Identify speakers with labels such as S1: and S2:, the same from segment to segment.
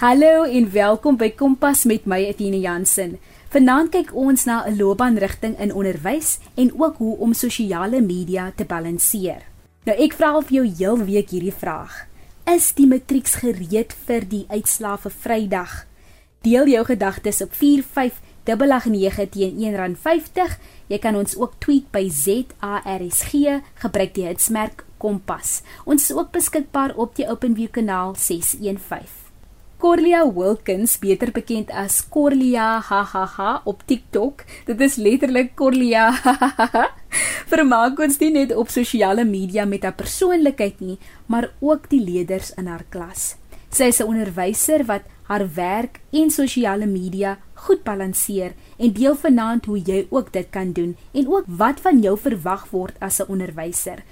S1: Hallo en welkom by Kompas met my Etienne Jansen. Vanaand kyk ons na 'n loopbaanrigting in onderwys en ook hoe om sosiale media te balanseer. Nou ek vra vir jou heel week hierdie vraag: Is die matrieks gereed vir die uitslae vir Vrydag? Deel jou gedagtes op 4589 teen R1.50. Jy kan ons ook tweet by ZARSG, gebruik die hitsmerk Kompas. Ons is ook beskikbaar op die OpenView kanaal 615. Corlia Wilkins, beter bekend as Corlia hahaha op TikTok. Dit is letterlik Corlia. Vermaak ons nie net op sosiale media met haar persoonlikheid nie, maar ook die leerders in haar klas. Sy is 'n onderwyser wat haar werk en sosiale media goed balanseer en deel vanaand hoe jy ook dit kan doen en ook wat van jou verwag word as 'n onderwyser.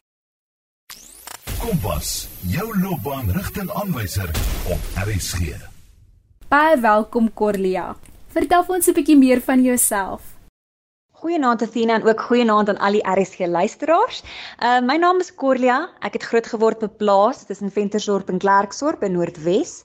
S2: Kompas, jou loopbaanrigtingaanwyser op RSG.
S1: Baie welkom Corlia. Vertel ons 'n bietjie meer van jouself.
S3: Goeienaand Athena en ook goeienaand aan al die RSG luisteraars. Uh my naam is Corlia. Ek het groot geword op 'n plaas tussen Ventersdorp en Klerksdorp in Noordwes.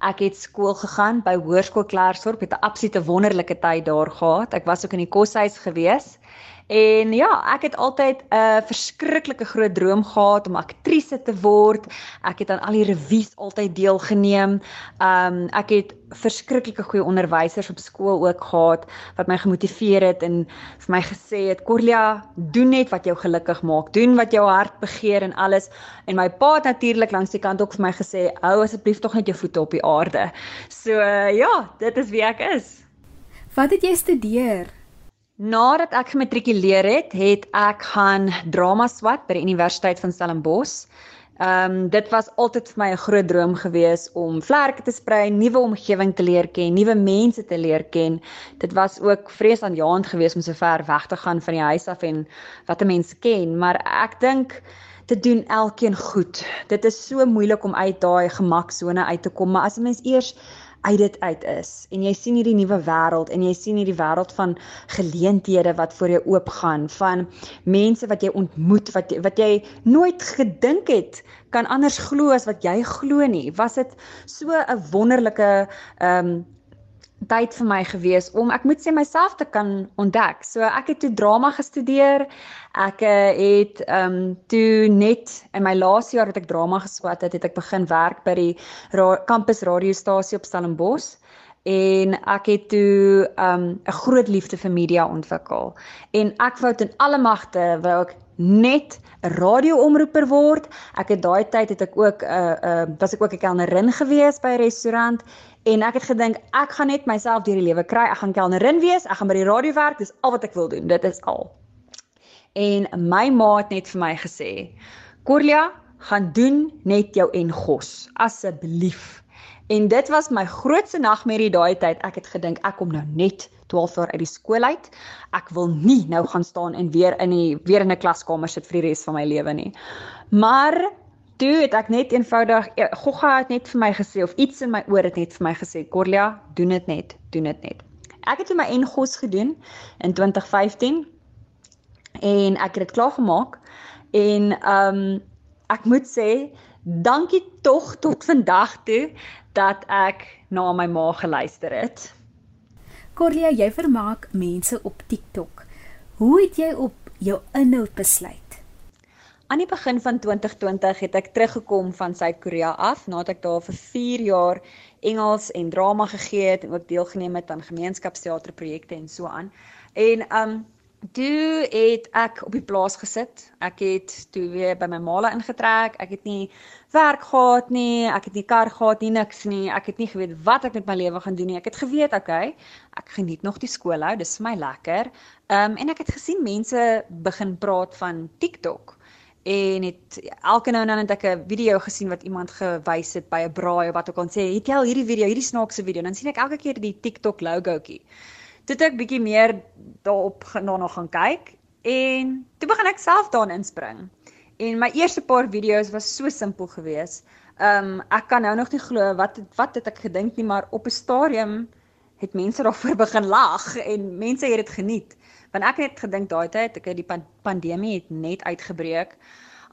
S3: Ek het skool gegaan by Hoërskool Klerksdorp, het 'n absolute wonderlike tyd daar gehad. Ek was ook in die koshuis gewees. En ja, ek het altyd 'n uh, verskriklike groot droom gehad om aktrise te word. Ek het aan al die revues altyd deelgeneem. Um ek het verskriklike goeie onderwysers op skool ook gehad wat my gemotiveer het en vir my gesê het Corlia, doen net wat jou gelukkig maak. Doen wat jou hart begeer en alles. En my pa het natuurlik langs die kant ook vir my gesê, hou asseblief tog net jou voete op die aarde. So uh, ja, dit is wie ek is.
S1: Wat het jy studeer?
S3: Nadat ek gematrikuleer het, het ek gaan drama swat by die Universiteit van Stellenbosch. Ehm um, dit was altyd vir my 'n groot droom gewees om vlerke te sprei, nuwe omgewing te leer ken, nuwe mense te leer ken. Dit was ook vreesaanjaend geweest om so ver weg te gaan van die huis af en wat 'n mens ken, maar ek dink te doen elkeen goed. Dit is so moeilik om uit daai gemaksone uit te kom, maar as 'n mens eers uit dit uit is. En jy sien hierdie nuwe wêreld en jy sien hierdie wêreld van geleenthede wat voor jou oopgaan van mense wat jy ontmoet wat wat jy nooit gedink het kan anders glo as wat jy glo nie. Was dit so 'n wonderlike ehm um, tyd vir my gewees om ek moet sê myself te kan ontdek. So ek het toe drama gestudeer. Ek uh, het ehm um, toe net in my laaste jaar wat ek drama geswat het, het ek begin werk by die ra kampus radiostasie op Stellenbosch en ek het toe ehm, 'n um, groot liefde vir media ontwikkel. En ek wou ten alle magte wou ek net 'n radioomroeper word. Ek het daai tyd het ek ook 'n uh, eh, uh, eh, was ek ook 'n kelnerin gewees by 'n restaurant en ek het gedink ek gaan net myself deur die lewe kry. Ek gaan kelnerin wees, ek gaan by die radio werk, dis al wat ek wil doen. Dit is al. En my ma het net vir my gesê: "Corlia, gaan doen net jou en gos asseblief." En dit was my grootste nagmerrie daai tyd. Ek het gedink ek kom nou net 12 jaar uit die skool uit. Ek wil nie nou gaan staan en weer in die weer in 'n klaskamer sit vir die res van my lewe nie. Maar toe het ek net eenvoudig ja, Gogga het net vir my gesê of iets in my oor het net vir my gesê, "Corlia, doen dit net, doen dit net." Ek het my Engos gedoen in 2015 en ek het dit klaar gemaak en ehm um, ek moet sê dankie tog tot vandag toe dat ek na my ma geluister het.
S1: Corlia, jy vermaak mense op TikTok. Hoe het jy op jou inhoud besluit?
S3: Aan die begin van 2020 het ek teruggekom van Suid-Korea af nadat ek daar vir 4 jaar Engels en drama gegee het en ook deelgeneem het aan gemeenskapsteaterprojekte en so aan. En um Toe het ek op die plaas gesit. Ek het toe weer by my maale ingetrek. Ek het nie werk gehad nie, ek het nie kar gehad nie, niks nie. Ek het nie geweet wat ek met my lewe gaan doen nie. Ek het geweet, okay, ek geniet nog die skoolhou, dis vir my lekker. Um, en ek het gesien mense begin praat van TikTok en het elke nou en dan het ek 'n video gesien wat iemand gewys het by 'n braai of wat ook al sê, "Het jy al hierdie video, hierdie snaakse video?" Dan sien ek elke keer die TikTok logoetjie. Toe ek bietjie meer daarop daarna gaan kyk en toe begin ek self daarin inspring. En my eerste paar video's was so simpel geweest. Um ek kan nou nog nie glo wat wat het ek gedink nie, maar op 'n stadium het mense daarvoor begin lag en mense het dit geniet. Want ek het gedink daai tyd ek het die pandemie het net uitgebreek.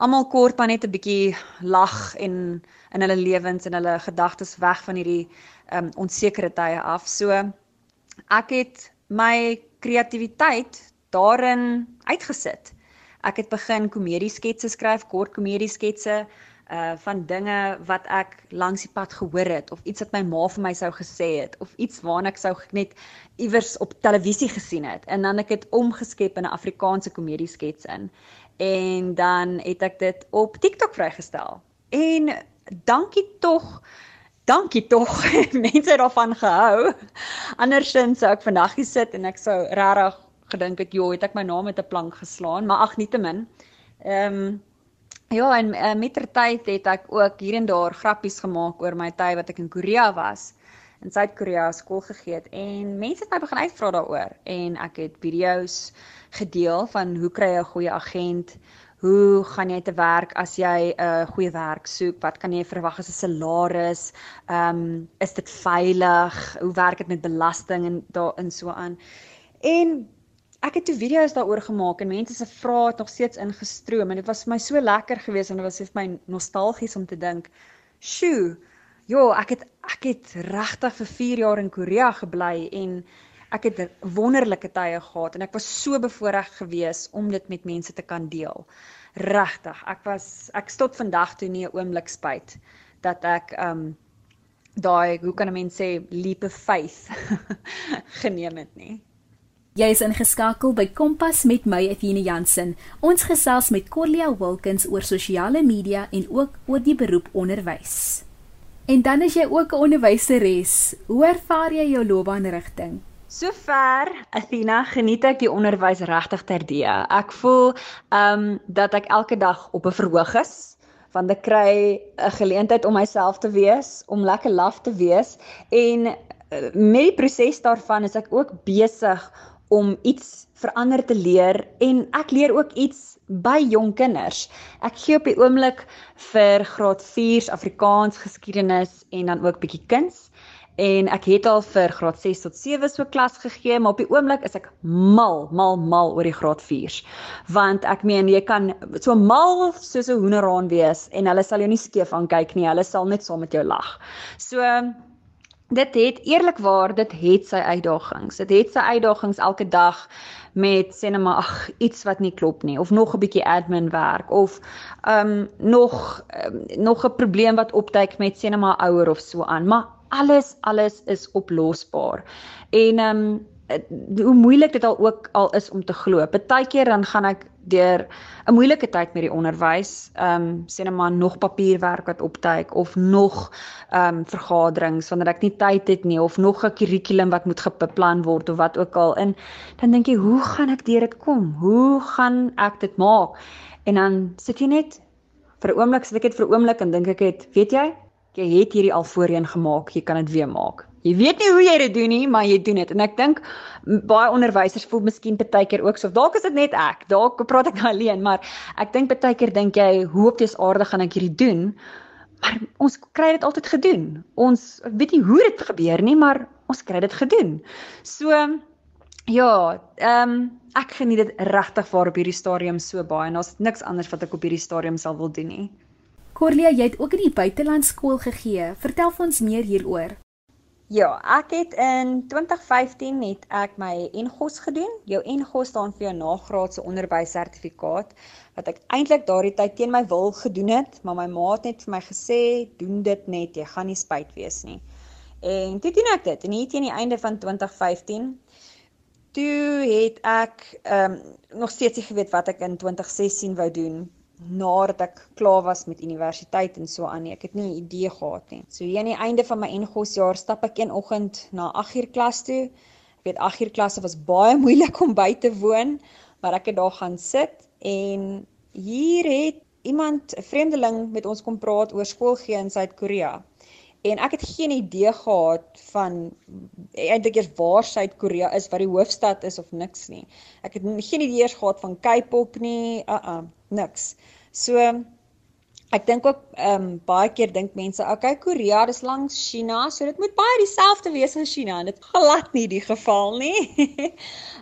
S3: almal kort maar net 'n bietjie lag en in hulle lewens en hulle gedagtes weg van hierdie um onsekere tye af. So ek het my kreatiwiteit daarin uitgesit. Ek het begin komediesketse skryf, kort komediesketse uh van dinge wat ek langs die pad gehoor het of iets wat my ma vir my sou gesê het of iets waarna ek sou net iewers op televisie gesien het en dan ek het omgeskep in 'n Afrikaanse komedieskets in en dan het ek dit op TikTok vrygestel. En dankie tog Dankie tog. Mense het daarvan gehou. Andersins sou ek vandag hier sit en ek sou regtig gedink het, "Jo, het ek my naam met 'n plank geslaan?" Maar ag, nietemin. Ehm um, Ja, en uh, met ter tyd het ek ook hier en daar grappies gemaak oor my tyd wat ek in Korea was. In Suid-Korea skool gegee het en mense het my begin uitvra daaroor en ek het video's gedeel van hoe kry jy 'n goeie agent? Hoe gaan jy te werk as jy 'n uh, goeie werk soek? Wat kan jy verwag as 'n salaris? Ehm um, is dit veilig? Hoe werk dit met belasting en daarin so aan? En ek het toe video's daaroor gemaak en mense se vrae het nog steeds ingestroom en dit was vir my so lekker geweest en dit was vir my nostalgies om te dink, "Sjoe, jo, ek het ek het regtig vir 4 jaar in Korea gebly en ek het wonderlike tye gehad en ek was so bevoorreg geweest om dit met mense te kan deel. Regtig, ek was ek tot vandag toe nie 'n oomblik spyt dat ek um daai, hoe kan 'n mens sê, leap of faith geneem het nie.
S1: Jy is ingeskakel by Kompas met my Athena Jansen. Ons gesels met Corlia Wilkins oor sosiale media en ook oor die beroep onderwys. En dan is jy ook 'n onderwyseres. Hoe ervaar jy jou loopbaanrigting?
S3: Sover, Athena, geniet ek die onderwys regtig terdee. Ek voel ehm um, dat ek elke dag op 'n verhoog is want ek kry 'n geleentheid om myself te wees, om lekker laf te wees en eh, met die proses daarvan is ek ook besig om iets verander te leer en ek leer ook iets by jong kinders. Ek gee op die oomblik vir graad 4s Afrikaans geskiedenis en dan ook bietjie kuns en ek het al vir graad 6 tot 7 so klas gegee, maar op die oomblik is ek mal, mal, mal oor die graad 4s. Want ek meen jy kan so mal soos 'n hoenderhaan wees en hulle sal jou nie skeef aankyk nie. Hulle sal net saam met jou lag. So dit het eerlikwaar dit het sy uitdagings. Dit het sy uitdagings elke dag met sê net maar ag iets wat nie klop nie of nog 'n bietjie admin werk of ehm um, nog um, nog 'n probleem wat opduik met sê net maar ouer of so aan. Maar alles alles is oplosbaar. En ehm um, hoe moeilik dit al ook al is om te glo. Partykeer dan gaan ek deur 'n moeilike tyd met die onderwys, ehm um, sê net maar nog papierwerk wat opduik of nog ehm um, vergaderings wanneer ek nie tyd het nie of nog 'n kurrikulum wat moet beplan word of wat ook al in, dan dink jy, hoe gaan ek deur dit kom? Hoe gaan ek dit maak? En dan sit jy net vir 'n oomblik, sit ek net vir 'n oomblik en dink ek het, weet jy, jy het hierdie al voorheen gemaak, jy kan dit weer maak. Jy weet nie hoe jy dit doen nie, maar jy doen dit. En ek dink baie onderwysers voel miskien baie keer ook so. Dalk is dit net ek. Dalk praat ek nou alleen, maar ek dink baie keer dink jy, hoe op dis aarde gaan ek hierdie doen? Maar ons kry dit altyd gedoen. Ons weet nie hoe dit gebeur nie, maar ons kry dit gedoen. So ja, ehm um, ek geniet dit regtig waar op hierdie stadium so baie en daar's niks anders wat ek op hierdie stadium sal wil doen nie.
S1: Corlia, jy het ook in die buiteland skool gegee. Vertel vir ons meer hieroor.
S3: Ja, ek het in 2015 het ek my NGOS gedoen. Jou NGOS staan vir jou nagraadse onderwyssertifikaat wat ek eintlik daardie tyd teen my wil gedoen het, maar my ma het net vir my gesê, "Doen dit net, jy gaan nie spyt wees nie." En toe doen ek dit. En hier teen die einde van 2015 toe het ek ehm um, nog steeds nie geweet wat ek in 2016 wou doen nadat ek klaar was met universiteit en so aan nie. Ek het nie 'n idee gehad nie. So hier aan die einde van my NGOS jaar stap ek een oggend na 8uur klas toe. Ek weet 8uur klasse was baie moeilik om by te woon, maar ek het daar gaan sit en hier het iemand 'n vreemdeling met ons kom praat oor skoolgee in Suid-Korea. En ek het geen idee gehad van eintlik eers waar Suid-Korea is, wat die hoofstad is of niks nie. Ek het geen idee eers gehad van K-pop nie, uh uh, niks. So ek dink ook ehm um, baie keer dink mense, okay, Korea, dis langs China, so dit moet baie dieselfde wees as China en dit glad nie die geval nie.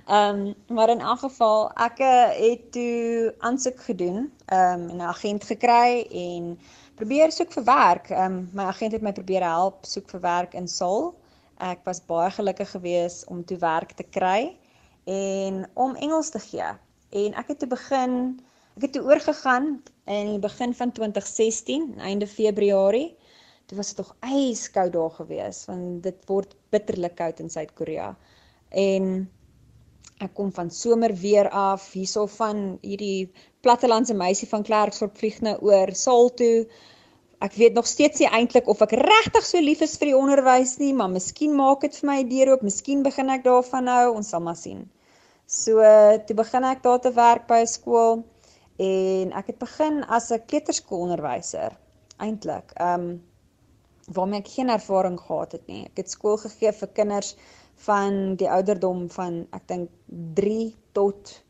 S3: Ehm um, maar in elk geval, ek eh, het toe aansoek gedoen, ehm um, 'n agent gekry en probeer soek vir werk. Ehm um, my agent het my probeer help soek vir werk in Seoul. Ek was baie gelukkig geweest om toe werk te kry en om Engels te gee. En ek het toe begin, ek het toe oorgegaan in die begin van 2016, einde Februarie. Dit was tog ijskoud daar gewees want dit word bitterlik koud in Suid-Korea. En ek kom van somer weer af hierso van hierdie plattelandse meisie van Klerksdorp vlieg nou oor Saal toe. Ek weet nog steeds nie eintlik of ek regtig so lief is vir die onderwys nie, maar miskien maak dit vir my deur oop, miskien begin ek daarvan hou, ons sal maar sien. So toe begin ek daar te werk by 'n skool en ek het begin as 'n kleuterskoolonderwyser eintlik. Ehm um, waarmee ek geen ervaring gehad het nie. Ek het skool gegee vir kinders van die ouderdom van ek dink 3 tot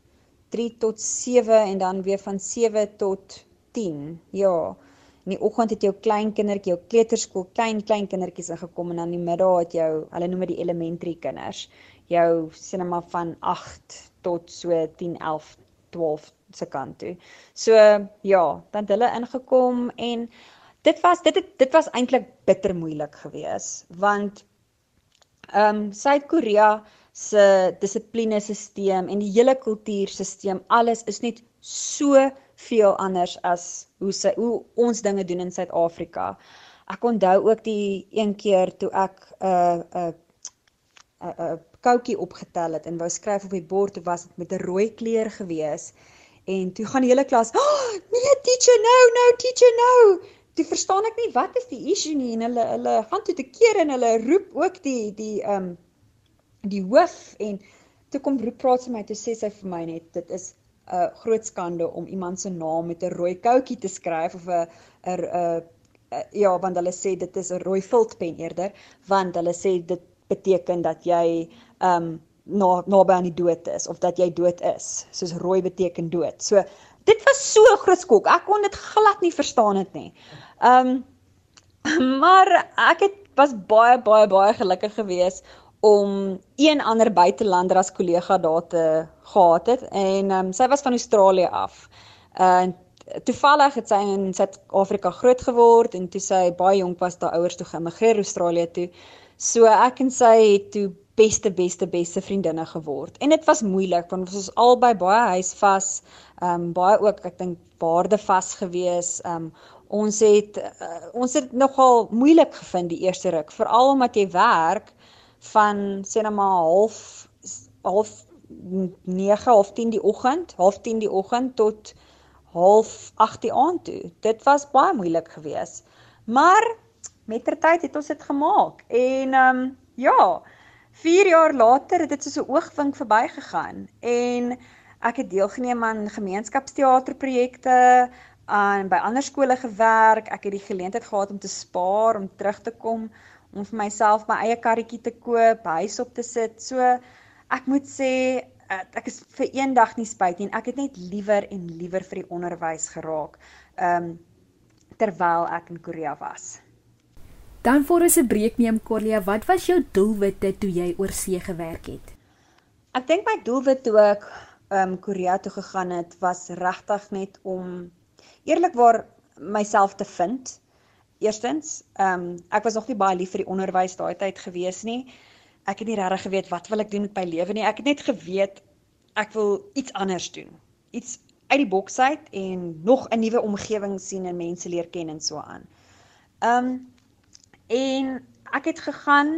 S3: 3 tot 7 en dan weer van 7 tot 10. Ja. In die oggend het jou klein kindertjie, jou kleuterskool, klein klein kindertjies ingekom en dan in die middag het jou, hulle noem dit die elementary kinders, jou sinema van 8 tot so 10, 11, 12 se kant toe. So ja, dan het hulle ingekom en dit was dit het, dit was eintlik bitter moeilik geweest want ehm um, Suid-Korea se dissiplinesisteem en die hele kultuursisteem, alles is net so veel anders as hoe sy hoe ons dinge doen in Suid-Afrika. Ek onthou ook die een keer toe ek 'n uh, 'n uh, 'n uh, koutjie opgetel het en wou skryf op die bord, toe was dit met 'n rooi kleur gewees. En toe gaan die hele klas, oh, "Nee, teacher, no, no, teacher, no." Toe verstaan ek nie wat is die issue nie en hulle hulle gaan toe te keer en hulle roep ook die die ehm um, die hoof en toe kom roep praat sy my toe sê sy vir my net dit is 'n uh, groot skande om iemand se naam met 'n rooi koutjie te skryf of 'n 'n 'n ja want hulle sê dit is 'n rooi viltpen eerder want hulle sê dit beteken dat jy um na naby aan die dood is of dat jy dood is soos rooi beteken dood. So dit was so groot skok. Ek kon dit glad nie verstaan het nie. Um maar ek het was baie baie baie gelukkig geweest om een ander buitelander as kollega daar te gehad het en um, sy was van Australië af. En uh, toevallig het sy in Suid-Afrika groot geword en toe sy baie jonk was, haar ouers toe geëmigreer Australië toe. So ek en sy het toe beste beste beste vriendinne geword. En dit was moeilik want ons was albei baie huisvas, ehm um, baie ook ek dink waardevas gewees. Ehm um, ons het uh, ons het nogal moeilik gevind die eerste ruk, veral omdat jy werk van sê net maar half half 9 half 10 die oggend, half 10 die oggend tot half 8 die aand toe. Dit was baie moeilik geweest. Maar mettertyd het ons dit gemaak. En ehm um, ja, 4 jaar later het dit soos 'n oogwink verbygegaan en ek het deelgeneem aan gemeenskapsteaterprojekte aan by ander skole gewerk. Ek het die geleentheid gehad om te spaar om terug te kom om vir myself my eie karretjie te koop, huis op te sit. So ek moet sê eh, ek is vir eendag nie spyt nie. Ek het net liewer en liewer vir die onderwys geraak. Um terwyl ek in Korea was.
S1: Dan voor ons 'n breek neem Corlia, wat was jou doelwitte toe jy oor see gewerk het?
S3: Ek dink my doelwit toe ek um Korea toe gegaan het was regtig net om eerlikwaar myself te vind Eerstens, ehm um, ek was nog nie baie lief vir die onderwys daai tyd gewees nie. Ek het nie regtig geweet wat wil ek doen met my lewe nie. Ek het net geweet ek wil iets anders doen. Iets uit die boks uit en nog 'n nuwe omgewing sien en mense leer ken en so aan. Ehm um, en ek het gegaan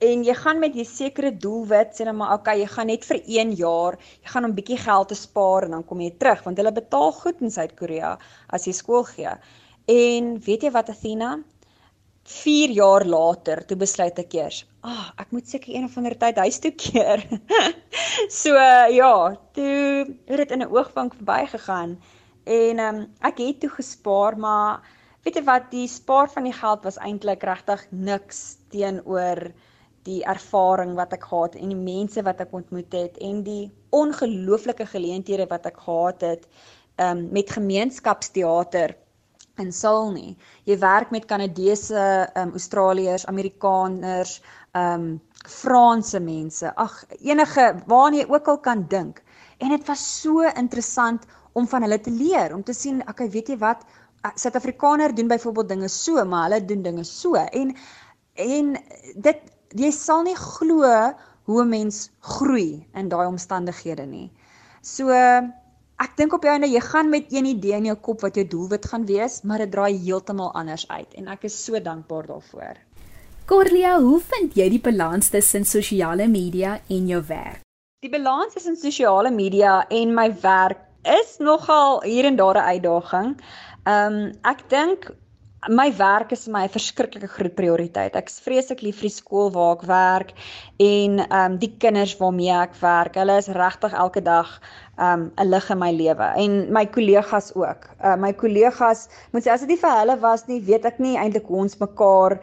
S3: en jy gaan met 'n sekere doelwit sê net maar okay, jy gaan net vir 1 jaar, jy gaan 'n bietjie geld te spaar en dan kom jy terug want hulle betaal goed in Suid-Korea as jy skool gee. En weet jy wat Athena? 4 jaar later toe besluit ek eers, ag, oh, ek moet seker een of ander tyd huis toe keer. so ja, toe het dit in 'n oogwink verbygegaan. En um, ek het toe gespaar, maar weet jy wat, die spaar van die geld was eintlik regtig niks teenoor die ervaring wat ek gehad en die mense wat ek ontmoet het en die ongelooflike geleenthede wat ek gehad het um, met gemeenskapsteater in Seoul nie. Jy werk met Kanadese, um, Australiërs, Amerikaners, ehm um, Franse mense. Ag, enige waar jy ook al kan dink. En dit was so interessant om van hulle te leer, om te sien, okay, weet jy wat? Suid-Afrikaner doen byvoorbeeld dinge so, maar hulle doen dinge so. En en dit jy sal nie glo hoe 'n mens groei in daai omstandighede nie. So ek dink op jou en jy gaan met een idee in jou kop wat jou doelwit gaan wees, maar dit draai heeltemal anders uit en ek is so dankbaar daarvoor.
S1: Corlia, hoe vind jy die balans tussen sosiale media en jou werk?
S3: Die balans tussen sosiale media en my werk is nogal hier en daar 'n uitdaging. Ehm um, ek dink my werk is my verskriklike groot prioriteit. Ek is vreeslik lief vir die skool waar ek werk en ehm um, die kinders waarmee ek werk. Hulle is regtig elke dag ehm um, 'n lig in my lewe en my kollegas ook. Uh, my kollegas, moet sê as dit nie vir hulle was nie, weet ek nie eintlik hoe ons mekaar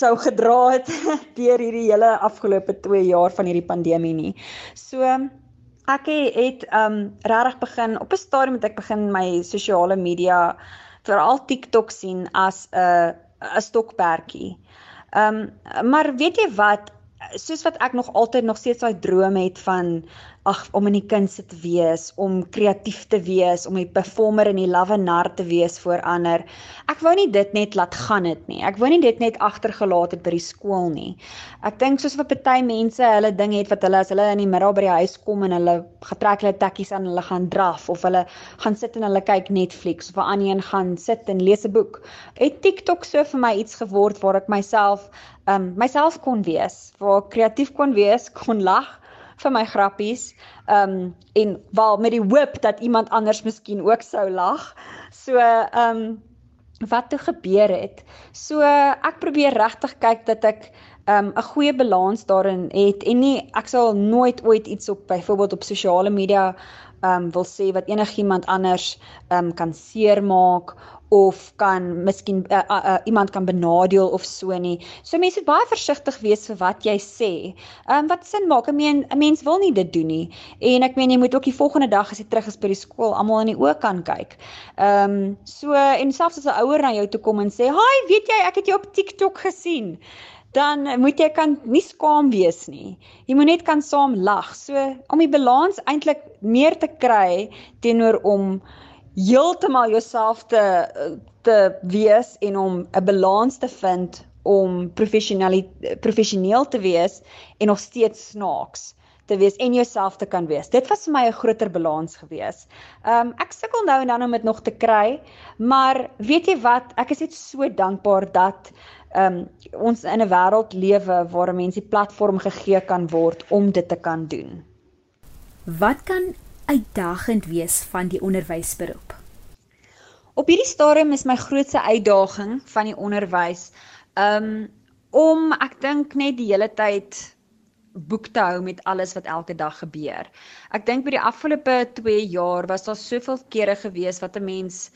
S3: sou gedra het deur hierdie hele afgelope 2 jaar van hierdie pandemie nie. So ek het ehm um, regtig begin op 'n stadium het ek begin my sosiale media veral TikTok sien as 'n 'n stokperdjie. Ehm um, maar weet jy wat, soos wat ek nog altyd nog steeds daai droom het van ag om in die kunste te wees, om kreatief te wees, om 'n performer in die lawenaar te wees vir ander. Ek wou nie dit net laat gaan dit nie. Ek wou nie dit net agtergelaat het by die skool nie. Ek dink soos wat party mense hulle ding het wat hulle as hulle in die middag by die huis kom en hulle getrek hulle tekkies aan, hulle gaan draf of hulle gaan sit en hulle kyk Netflix of 'n ander een gaan sit en lees 'n boek. Het TikTok so vir my iets geword waar ek myself um myself kon wees, waar ek kreatief kon wees, kon lag vir my grappies. Um en wel met die hoop dat iemand anders miskien ook sou lag. So um wat toe gebeur het. So ek probeer regtig kyk dat ek um 'n goeie balans daarin het en nie ek sal nooit ooit iets op byvoorbeeld op sosiale media um wil sê wat enigiemand anders um kan seermaak of kan miskien uh, uh, uh, iemand kan benadeel of so nie. So mense moet baie versigtig wees vir wat jy sê. Ehm um, wat sin maak? Ek meen 'n mens wil nie dit doen nie. En ek meen jy moet ook die volgende dag as jy terug is by die skool almal in die oë kan kyk. Ehm um, so en selfs as 'n ouer na jou toe kom en sê, "Haai, weet jy, ek het jou op TikTok gesien." dan moet jy kan nie skaam wees nie. Jy moet net kan saam lag. So om die balans eintlik meer te kry teenoor om heeltemal jouself te te wees en om 'n balans te vind om professioneel professioneel te wees en nog steeds snaaks te wees en jouself te kan wees. Dit was vir my 'n groter balans gewees. Um ek sukkel nou en dan om dit nog te kry, maar weet jy wat? Ek is net so dankbaar dat um ons in 'n wêreld lewe waar mense platform gegee kan word om dit te kan doen.
S1: Wat kan uitdagend wees van die onderwysberoep?
S3: Op hierdie stadium is my grootste uitdaging van die onderwys um om ek dink net die hele tyd boek te hou met alles wat elke dag gebeur. Ek dink by die afgelope 2 jaar was daar soveel kere gewees wat 'n mens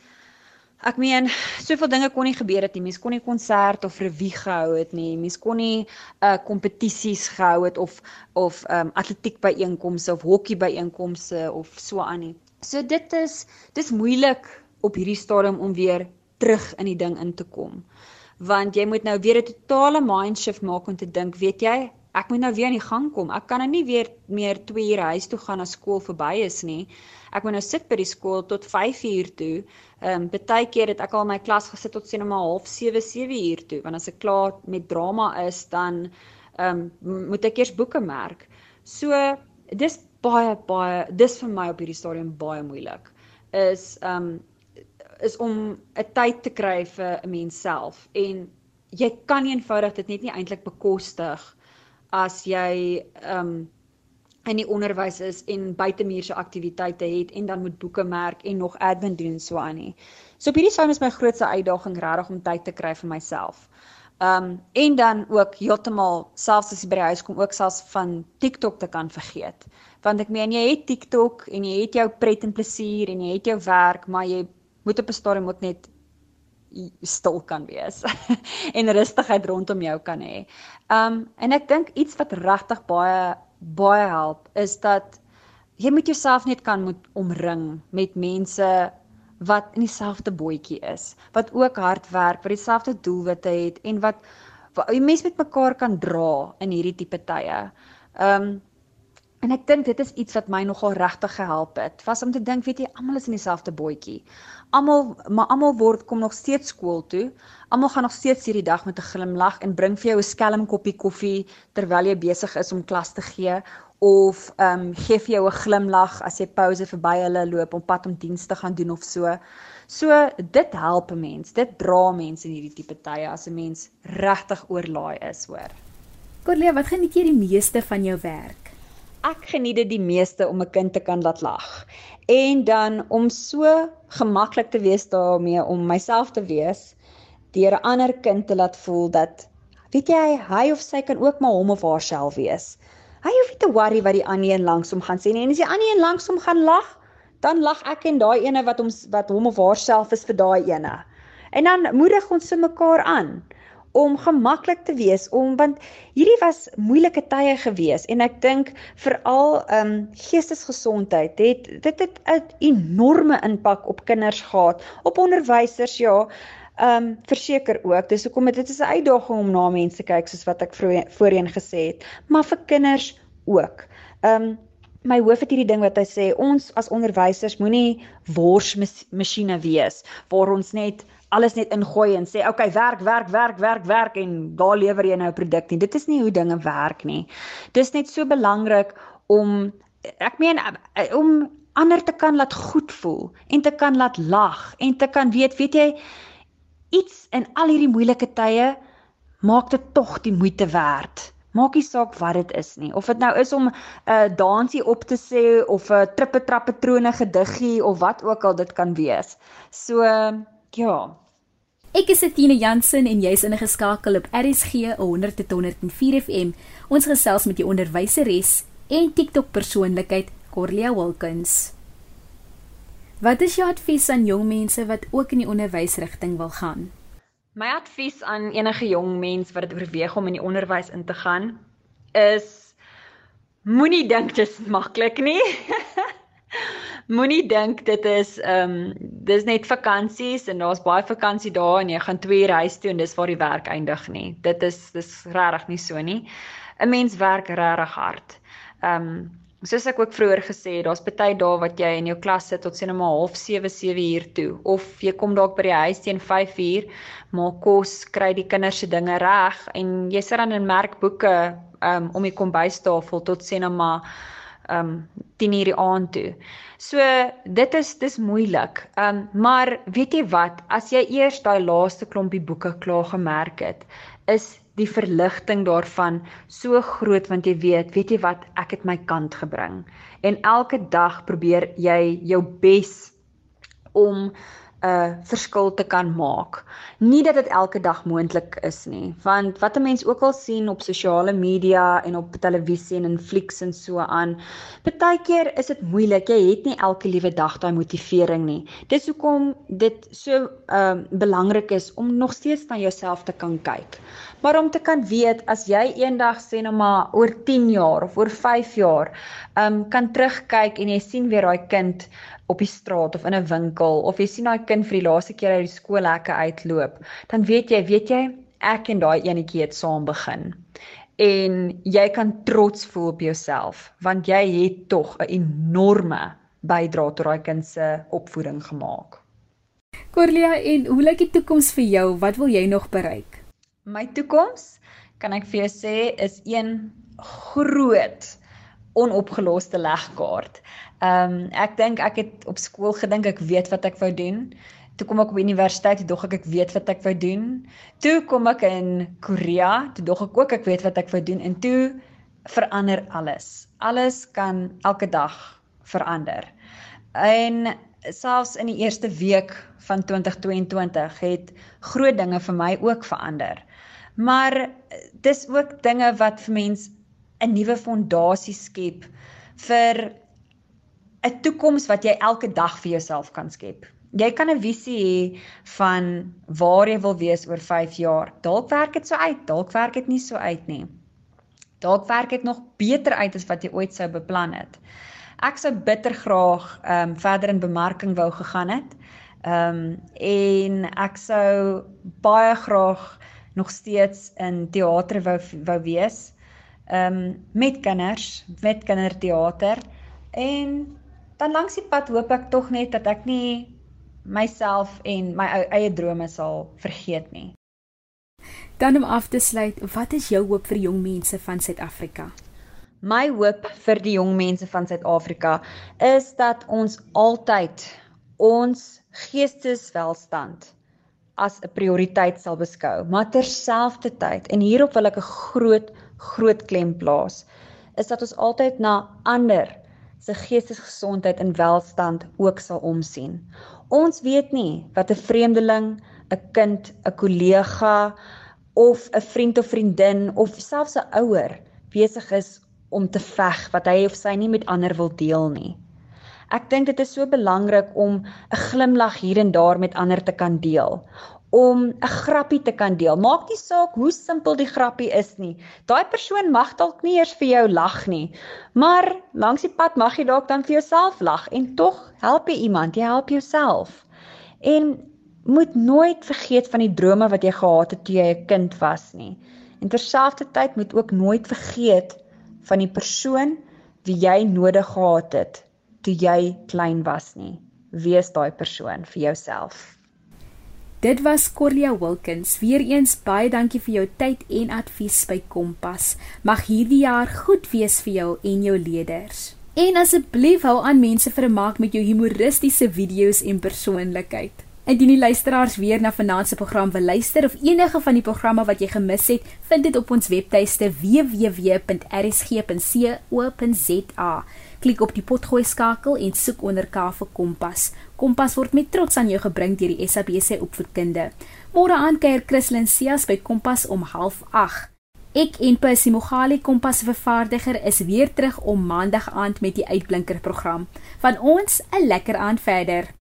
S3: Ek meen, soveel dinge kon nie gebeur het nie. Mens kon nie konsert of revue gehou het nie. Mens kon nie uh kompetisies gehou het of of um atletiek byeenkomste of hokkie byeenkomste of so aan nie. So dit is dis moeilik op hierdie stadium om weer terug in die ding in te kom. Want jy moet nou weer 'n totale mindshift maak om te dink, weet jy, ek moet nou weer aan die gang kom. Ek kan nou nie weer meer 2 ure huis toe gaan as skool verby is nie. Ek moet nou sit by die skool tot 5 uur toe. Ehm um, baie keer het ek al my klas gesit tot sien om 07:30 7 uur toe, want as ek klaar met drama is, dan ehm um, moet ek eers boeke merk. So dis baie baie dis vir my op hierdie stadium baie moeilik. Is ehm um, is om 'n tyd te kry vir 'n mens self en jy kan nie eenvoudig dit net nie eintlik bekostig as jy um in die onderwys is en buitemuurse aktiwiteite het en dan moet boeke merk en nog admin doen so aan nie. So op hierdie stadium is my grootste uitdaging regtig om tyd te kry vir myself. Um en dan ook heeltemal selfs as jy by die huis kom ook selfs van TikTok te kan vergeet. Want ek meen jy het TikTok en jy het jou pret en plesier en jy het jou werk, maar jy moet op 'n stadium ook net stil kan wees en rustigheid rondom jou kan hê. Um en ek dink iets wat regtig baie baie help is dat jy moet jouself net kan moet omring met mense wat in dieselfde bootjie is, wat ook hard werk, wat dieselfde doelwitte het en wat jy mens met mekaar kan dra in hierdie tipe tye. Um, en ek dink dit is iets wat my nogal regtig gehelp het. Was om te dink, weet jy, almal is in dieselfde bootjie. Almal maar almal word kom nog steeds skool toe. Almal gaan nog steeds hierdie dag met 'n glimlag en bring vir jou 'n skelm koppie koffie terwyl jy besig is om klas te gee of ehm um, gee vir jou 'n glimlag as jy pouse verby hulle loop om pad om diens te gaan doen of so. So dit help 'n mens. Dit dra mense in hierdie tipe tye as 'n mens regtig oorlaai is, hoor.
S1: Corlia, wat geniet jy die meeste van jou werk?
S3: Ek geniet dit die meeste om 'n kind te kan laat lag. En dan om so gemaklik te wees daarmee om myself te wees deur 'n ander kind te laat voel dat weet jy hy of sy kan ook maar hom of haarself wees. Hy hoef nie te worry wat die ander een langsom gaan sê nie. En as die ander een langsom gaan lag, dan lag ek en daai ene wat hom wat hom of haarself is vir daai ene. En dan moedig ons se mekaar aan om gemaklik te wees om want hierdie was moeilike tye gewees en ek dink veral ehm um, geestesgesondheid het dit het 'n enorme impak op kinders gehad op onderwysers ja ehm um, verseker ook. Dis hoekom dit is 'n uitdaging om na mense kyk soos wat ek voorheen gesê het maar vir kinders ook. Ehm um, my hoof het hierdie ding wat hy sê ons as onderwysers moenie worsmasjiene wees waar ons net alles net ingooi en sê okay werk werk werk werk werk en daar lewer jy nou 'n produk nie. Dit is nie hoe dinge werk nie. Dis net so belangrik om ek meen om ander te kan laat goed voel en te kan laat lag en te kan weet, weet jy, iets in al hierdie moeilike tye maak dit tog die moeite werd. Maak nie saak wat dit is nie. Of dit nou is om 'n uh, dansie op te sê of 'n uh, trippe trappe trone gediggie of wat ook al dit kan wees. So ja,
S1: Ek is Etienne Jansen en jy's ingeskakel op RSG 100.104 FM. Ons gesels met die onderwyseres en TikTok persoonlikheid Corlia Wilkins. Wat is jou advies aan jong mense wat ook in die onderwysrigting wil gaan?
S3: My advies aan enige jong mens wat dit oorweeg om in die onderwys in te gaan is moenie dink dit is maklik nie. Moenie dink dit is ehm um, dis net vakansies en daar's baie vakansie dae en jy gaan 2 uur huis toe en dis waar die werk eindig nie. Dit is dis regtig nie so nie. 'n Mens werk regtig hard. Ehm um, soos ek ook vroeër gesê het, daar's baie dae wat jy in jou klas sit tot sien maar half 7, 7 uur toe of jy kom dalk by die huis teen 5 uur, maak kos, kry die kinders se dinge reg en jy sit dan in merkboeke um, om die kombuistafel tot sien maar um 10 uur die aand toe. So dit is dis moeilik. Um maar weet jy wat, as jy eers daai laaste klompie boeke klaar gemerk het, is die verligting daarvan so groot want jy weet, weet jy wat, ek het my kant gebring. En elke dag probeer jy jou bes om 'n uh, verskil te kan maak. Nie dat dit elke dag moontlik is nie, want wat 'n mens ook al sien op sosiale media en op televisie en in flieks en so aan, baie keer is dit moeilik. Jy het nie elke liewe dag daai motivering nie. Dis hoekom dit so ehm uh, belangrik is om nog steeds na jouself te kan kyk. Maar om te kan weet as jy eendag sê nou maar oor 10 jaar of oor 5 jaar, ehm um, kan terugkyk en jy sien weer daai kind op die straat of in 'n winkel of jy sien daai kind vir die laaste keer uit die skoolhekke uitloop, dan weet jy, weet jy, ek en daai enetjie het saam begin. En jy kan trots voel op jouself want jy het tog 'n enorme bydrae tot daai kind se opvoeding gemaak.
S1: Corlia, en hoe lyk die toekoms vir jou? Wat wil jy nog bereik?
S3: My toekoms, kan ek vir jou sê, is een groot onopgeloste legkaart. Ehm um, ek dink ek het op skool gedink ek weet wat ek wou doen. Toe kom ek op universiteit, toe dog ek ek weet wat ek wou doen. Toe kom ek in Korea, toe dog ek ook ek weet wat ek wou doen en toe verander alles. Alles kan elke dag verander. En selfs in die eerste week van 2022 het groot dinge vir my ook verander. Maar dis ook dinge wat vir mens 'n nuwe fondasie skep vir 'n toekoms wat jy elke dag vir jouself kan skep. Jy kan 'n visie hê van waar jy wil wees oor 5 jaar. Dalk werk dit so uit, dalk werk dit nie so uit nie. Dalk werk dit nog beter uit as wat jy ooit sou beplan het. Ek sou bitter graag ehm um, verder in bemarking wou gegaan het. Ehm um, en ek sou baie graag nog steeds in teater wou wou wees. Ehm um, met kinders, met kinderteater en dan langs die pad hoop ek tog net dat ek nie myself en my eie drome sal vergeet nie.
S1: Dan om af te sluit, wat is jou hoop vir jong mense van Suid-Afrika?
S3: My hoop vir die jong mense van Suid-Afrika is dat ons altyd ons geesteswelstand as 'n prioriteit sal beskou, maar terselfdertyd en hierop wil ek 'n groot groot klem plaas, is dat ons altyd na ander se geestesgesondheid en welstand ook sal omsien. Ons weet nie wat 'n vreemdeling, 'n kind, 'n kollega of 'n vriend of vriendin of selfs 'n ouer besig is om te veg wat hy of sy nie met ander wil deel nie. Ek dink dit is so belangrik om 'n glimlag hier en daar met ander te kan deel, om 'n grappie te kan deel. Maak nie saak hoe simpel die grappie is nie. Daai persoon mag dalk nie eers vir jou lag nie, maar langs die pad mag jy dalk dan vir jouself lag en tog help jy iemand, jy help jouself. En moet nooit vergeet van die drome wat jy gehad het toe jy 'n kind was nie. En terselfdertyd moet ook nooit vergeet van die persoon wie jy nodig gehad het toe jy klein was nie. Wees daai persoon vir jouself.
S1: Dit was Corlia Wilkins. Weereens baie dankie vir jou tyd en advies by Kompas. Mag hierdie jaar goed wees vir jou en jou leerders. En asseblief hou aan mense vermaak met jou humoristiese video's en persoonlikheid. Indien die luisteraars weer na vanaand se program wil luister of enige van die programme wat jy gemis het, vind dit op ons webtuiste www.rsg.co.za. Klik op die potgooi skakel en soek onder K vir Kompas. Kompas word met trots aan jou gebring deur die SABC opvoedkunde. Môre aand kuier Christlyn Cias by Kompas om 08:30. Ek en Percy Mogale Kompas vervaardiger is weer terug om maandag aand met die uitblinker program. Van ons 'n lekker aand verder.